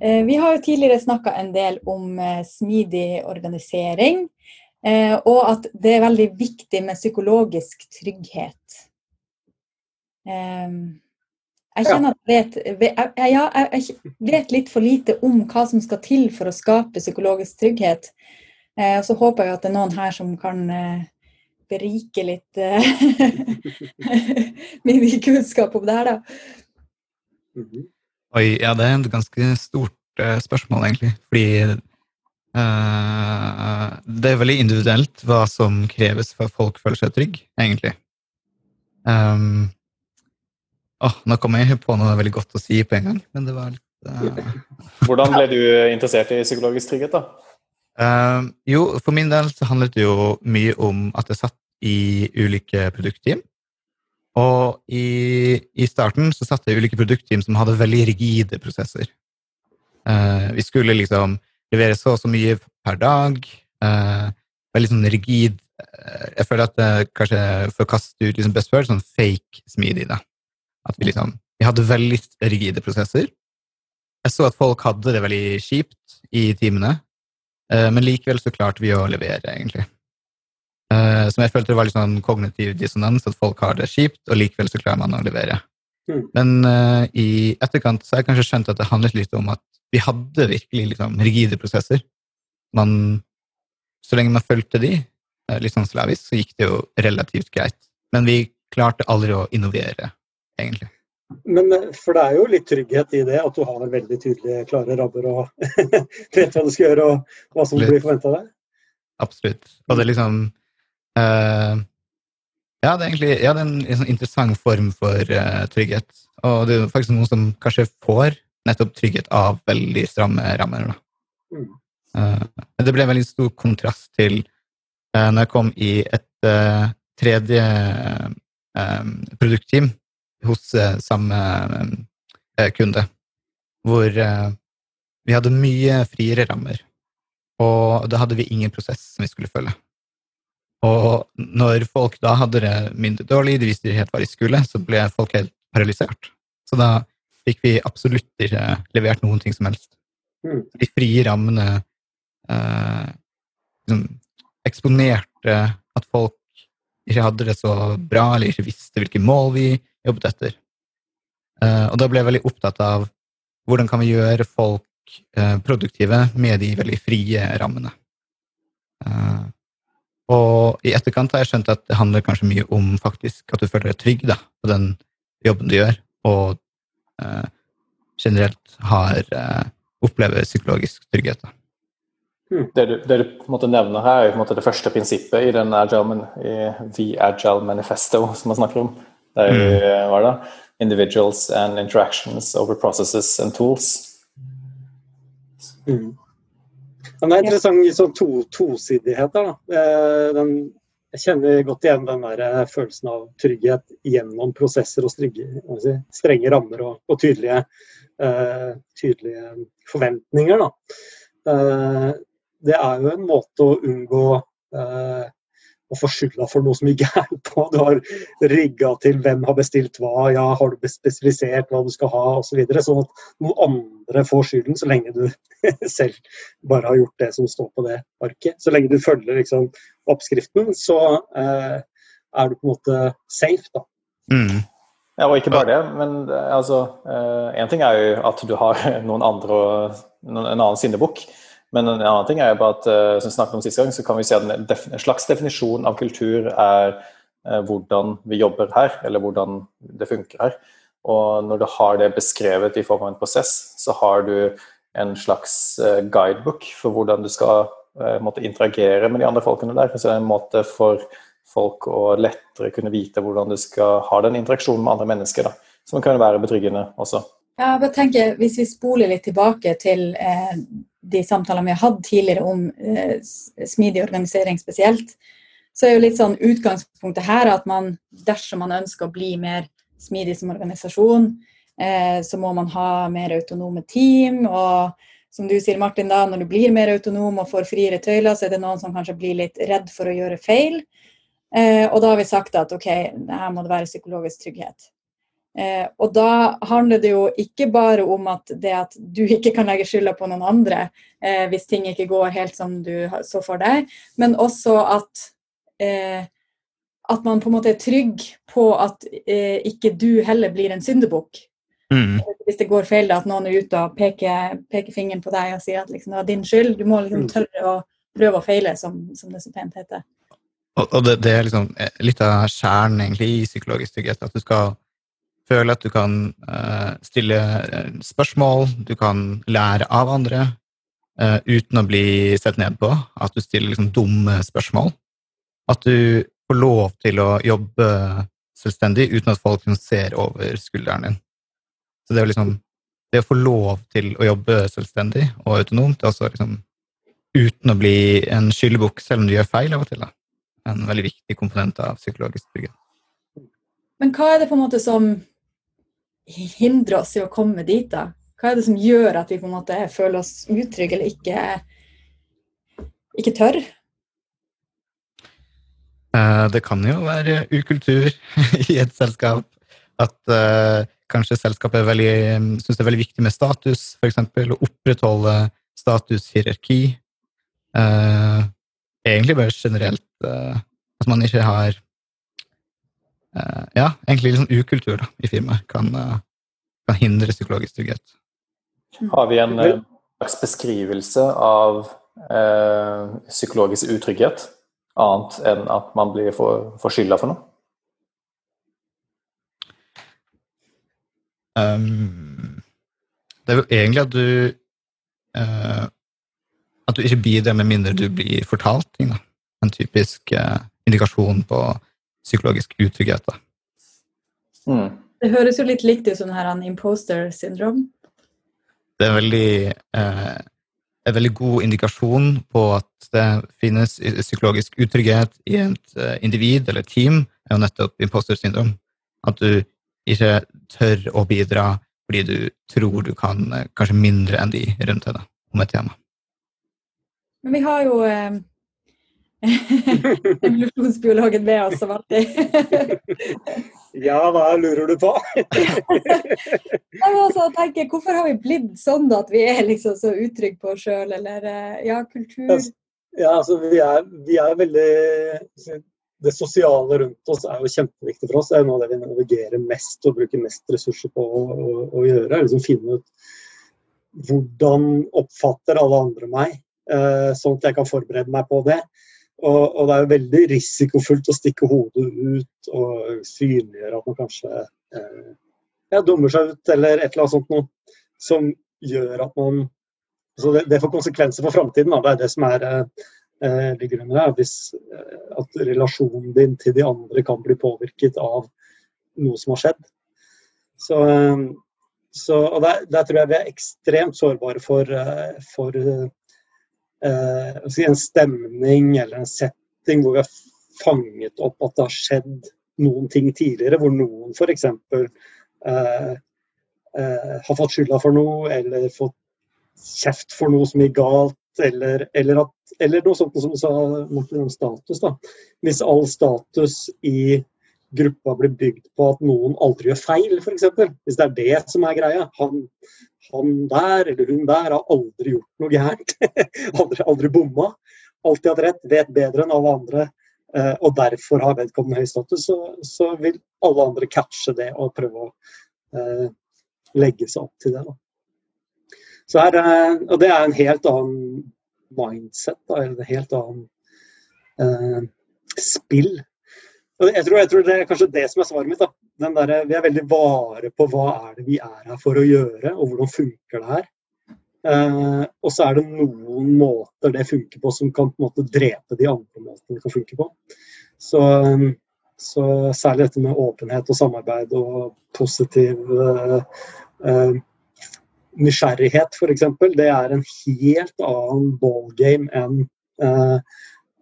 Eh, vi har jo tidligere snakka en del om eh, smidig organisering, eh, og at det er veldig viktig med psykologisk trygghet. Jeg kjenner at jeg vet, ja, jeg vet litt for lite om hva som skal til for å skape psykologisk trygghet. Så håper jeg at det er noen her som kan berike litt min kunnskap om det her, da. Oi, ja, det er et ganske stort uh, spørsmål, egentlig. Fordi uh, det er veldig individuelt hva som kreves for at folk føler seg trygge, egentlig. Um, oh, nå kom jeg på noe veldig godt å si på en gang, men det var litt uh... Hvordan ble du interessert i psykologisk trygghet, da? Uh, jo, for min del så handlet det jo mye om at jeg satt i ulike produktteam. Og i, i, starten så satte jeg ulike produktteam som hadde veldig rigide prosesser. Uh, vi skulle liksom levere så og så mye per dag. Uh, veldig sånn rigid uh, Jeg føler at det kanskje for å kaste ut liksom best før, sånn fake smidig. da. At vi liksom Vi hadde veldig rigide prosesser. Jeg så at folk hadde det veldig kjipt i timene, men likevel så klarte vi å levere, egentlig. Uh, som jeg følte var litt sånn kognitiv dissonans, at folk har det kjipt, og likevel så klarer man å levere. Mm. Men uh, i etterkant så har jeg kanskje skjønt at det handlet litt om at vi hadde virkelig liksom, rigide prosesser. Man, så lenge man fulgte de, uh, litt sånn slavisk, så gikk det jo relativt greit. Men vi klarte aldri å innovere, egentlig. Men for det er jo litt trygghet i det, at du har veldig tydelige, klare rabber og vet hva du skal gjøre og hva som blir forventa av deg? Absolutt. Og det liksom Uh, ja, det er egentlig ja, det er en, en sånn interessant form for uh, trygghet. Og det er faktisk noen som kanskje får nettopp trygghet av veldig stramme rammer. Mm. Uh, det ble en veldig stor kontrast til uh, når jeg kom i et tredje produktteam hos samme kunde, hvor vi hadde mye friere rammer. Og da hadde vi ingen prosess som vi skulle følge. Og når folk da hadde det mindre dårlig, de visste helt hva de skulle, så ble folk helt paralysert. Så da fikk vi absolutt ikke levert noen ting som helst. Mm. De frie rammene eh, liksom, eksponerte at folk ikke hadde det så bra, eller ikke visste hvilke mål vi jobbet etter. Eh, og da ble jeg veldig opptatt av hvordan kan vi gjøre folk eh, produktive med de veldig frie rammene. Og i etterkant har jeg skjønt at det handler kanskje mye om faktisk at du føler deg trygg da, på den jobben du gjør, og eh, generelt har eh, opplever psykologisk trygghet. da. Hmm. Det du, det du på en måte nevner her, er på en måte det første prinsippet i den agile, i The Agile Manifesto som man snakker om. Det er jo, mm. hva er det? Individuals and interactions over processes and tools. Mm. Men det er interessant sånn to, tosidighet. da. den, jeg kjenner godt igjen den der eh, følelsen av trygghet gjennom prosesser og strenge, si, strenge rammer og, og tydelige, uh, tydelige, forventninger. Uh, det er jo en måte å unngå uh, å få skylda for noe som ikke er på. Du har rigga til hvem har bestilt hva, ja, har du spesifisert hva du skal ha osv. Så videre, sånn at noen andre får skylden, så lenge du selv bare har gjort det som står på det arket. Så lenge du følger liksom, oppskriften, så eh, er du på en måte safe, da. Mm. Ja, og ikke bare det, men eh, altså Én eh, ting er jo at du har noen andre og en annen syndebukk. Men en annen ting er jo bare at uh, som vi snakket om siste gang, så kan vi si at en, slags definisjon av kultur er uh, hvordan vi jobber her, eller hvordan det funker her. Og når du har det beskrevet i form av en prosess, så har du en slags uh, guidebook for hvordan du skal måtte interagere med de andre folkene der. Så det er en måte for folk å lettere kunne vite hvordan du skal ha den interaksjonen med andre mennesker. Da, som kan være betryggende også. Ja, jeg tenker, Hvis vi spoler litt tilbake til eh, de samtalene vi har hatt tidligere om eh, smidig organisering spesielt, så er jo litt sånn utgangspunktet her at man, dersom man ønsker å bli mer smidig som organisasjon, eh, så må man ha mer autonome team. og som du sier, Martin, da, når du blir mer autonom og får friere tøyler, så er det noen som kanskje blir litt redd for å gjøre feil. Eh, og da har vi sagt at ok, her må det være psykologisk trygghet. Eh, og da handler det jo ikke bare om at det at du ikke kan legge skylda på noen andre eh, hvis ting ikke går helt som du så for deg, men også at eh, at man på en måte er trygg på at eh, ikke du heller blir en syndebukk. Mm. Hvis det går feil, da, at noen er ute og peker, peker fingeren på deg og sier at liksom, det var din skyld. Du må liksom Mm. tørre å prøve og feile, som, som det så pent heter. Og, og det, det er liksom eh, litt av kjernen egentlig i psykologisk trygghet. At du skal føle at du kan eh, stille eh, spørsmål, du kan lære av andre eh, uten å bli sett ned på. At du stiller liksom dumme spørsmål. At du får lov til å jobbe selvstendig uten at folk liksom ser over skulderen din. Så det liksom det å få lov til å jobbe selvstendig og autonomt, er liksom uten å bli en skyllebukk selv om du gjør feil av og til. da en veldig viktig komponent av psykologisk bygge. Men hva er det på en måte som hindrer oss i å komme dit, da? Hva er det som gjør at vi på en måte føler oss utrygge eller ikke, ikke tør? Eh, Det kan jo være ukultur i et selskap. At uh, kanskje selskapet er syns det er veldig viktig med status, f.eks. Å opprettholde statushierarki. Uh, egentlig bare generelt uh, at man ikke har Ja, egentlig litt sånn ukultur da, i firmaet kan, eh, kan hindre psykologisk trygghet. Har vi en eh, slags beskrivelse av eh, psykologisk utrygghet? Annet enn at man blir for, for skylda for noe? Um, det er jo egentlig at du uh, At du ikke bidrar med mindre du blir fortalt ting. da. En typisk uh, indikasjon på psykologisk utrygghet. da. Mm. Det høres jo litt likt ut som her en imposter syndrom. Det er veldig eh, en veldig god indikasjon på at det finnes psykologisk utrygghet i et eh, individ eller team, er jo nettopp imposter syndrom. At du ikke tør å bidra fordi du tror du kan eh, kanskje mindre enn de rundt deg om et tema. Men vi har jo eh, evolusjonsbiologen med oss som alltid. Ja, hva lurer du på? Jeg må også tenke, Hvorfor har vi blitt sånn at vi er liksom så utrygge på oss sjøl, eller eh, ja, kultur Ja, altså vi er, vi er veldig Det sosiale rundt oss er jo kjempeviktig for oss. Det er noe av det vi navigerer mest og bruker mest ressurser på å, å, å gjøre. Liksom finne ut hvordan oppfatter alle andre meg, eh, sånn at jeg kan forberede meg på det. Og, og det er veldig risikofullt å stikke hodet ut og synliggjøre at man kanskje eh, ja, dummer seg ut eller et eller annet sånt noe som gjør at man altså det, det får konsekvenser for framtiden. Det er det som er eh, ligger under her. Hvis, eh, at relasjonen din til de andre kan bli påvirket av noe som har skjedd. Så, eh, så, og der, der tror jeg vi er ekstremt sårbare for, eh, for en stemning eller en setting hvor vi har fanget opp at det har skjedd noen ting tidligere, hvor noen f.eks. Eh, eh, har fått skylda for noe, eller fått kjeft for noe som gikk galt, eller, eller, at, eller noe sånt som du sa om status. da. Hvis all status i gruppa blir bygd på at noen aldri gjør feil, f.eks. Hvis det er det som er greia. Han, han der eller hun der har aldri gjort noe gærent. aldri, aldri bomma. Alltid hatt rett, vet bedre enn alle andre. eh, Og derfor har vedkommende høy status, så, så vil alle andre catche det og prøve å eh, legge seg opp til det. da. Så her, er- og det er en helt annen mindset, da, eller en helt annen eh, spill. Jeg tror, jeg tror det er kanskje det som er svaret mitt. der, vi er veldig vare på hva er det vi er her for å gjøre, og hvordan funker det her. Eh, og så er det noen måter det funker på som kan på en måte drepe de andre måtene det kan funke på. Så, så særlig dette med åpenhet og samarbeid og positiv eh, eh, nysgjerrighet, f.eks., det er en helt annen ballgame enn eh,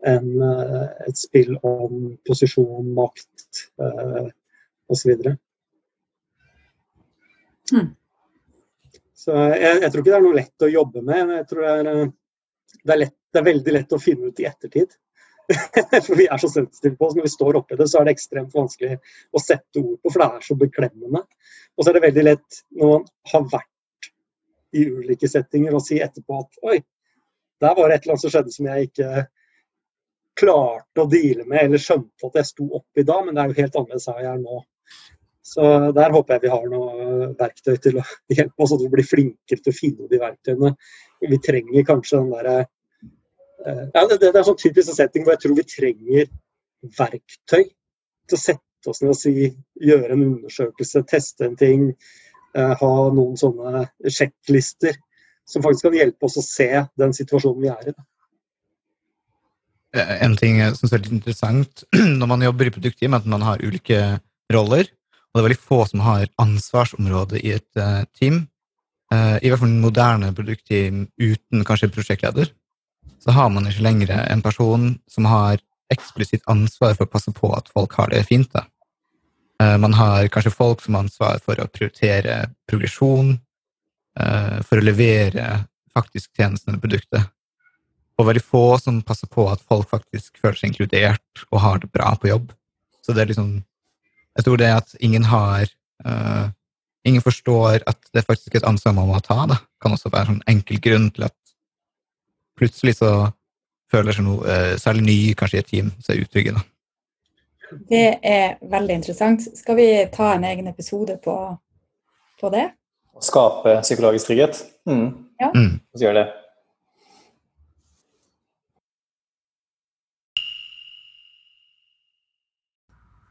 enn, eh, et spill om posisjon, makt eh, osv. Hmm. Så jeg, jeg tror ikke det er noe lett å jobbe med. men Jeg tror det er, eh, det er, lett, det er veldig lett å finne ut i ettertid. for vi er så sensitive på oss. Når vi står oppi det, så er det ekstremt vanskelig å sette ord på, for det er så beklemmende. Og så er det veldig lett når man har vært i ulike settinger, å si etterpå at oi, der var det et eller annet som skjedde som jeg ikke klarte å deale med eller skjønte at jeg sto oppi da, men det er jo helt annerledes her jeg er nå. Så der håper jeg vi har noe verktøy til å hjelpe oss, at vi blir flinkere til å finne de verktøyene. Vi trenger kanskje den derre eh, ja, det, er en sånn typisk setting hvor jeg tror vi trenger verktøy til å sette oss ned og si, gjøre en undersøkelse, teste en ting, eh, ha noen sånne sjekklister som faktisk kan hjelpe oss å se den situasjonen vi er i. Eh, en ting jeg syns er litt interessant når man jobber i produktteam, at man har ulike roller. Og det er veldig få som har ansvarsområde i et uh, team. Uh, I hvert fall moderne produktteam uten kanskje prosjektleder. Så har man ikke lenger en person som har eksplisitt ansvar for å passe på at folk har det fint. da. Man har kanskje folk som har ansvar for å prioritere progresjon, for å levere faktisk tjenesten eller produktet og veldig få som passer på at folk faktisk føler seg inkludert og har det bra på jobb. Så det er liksom Jeg tror det er at ingen har uh, Ingen forstår at det er faktisk et ansvar man må ta. Det kan også være en sånn enkel grunn til at plutselig så føler seg noe uh, særlig ny kanskje i et team, så er utrygge. da. Det er veldig interessant. Skal vi ta en egen episode på, på det? Skape psykologisk trygghet? Mm. Ja. Mm. Så gjør det.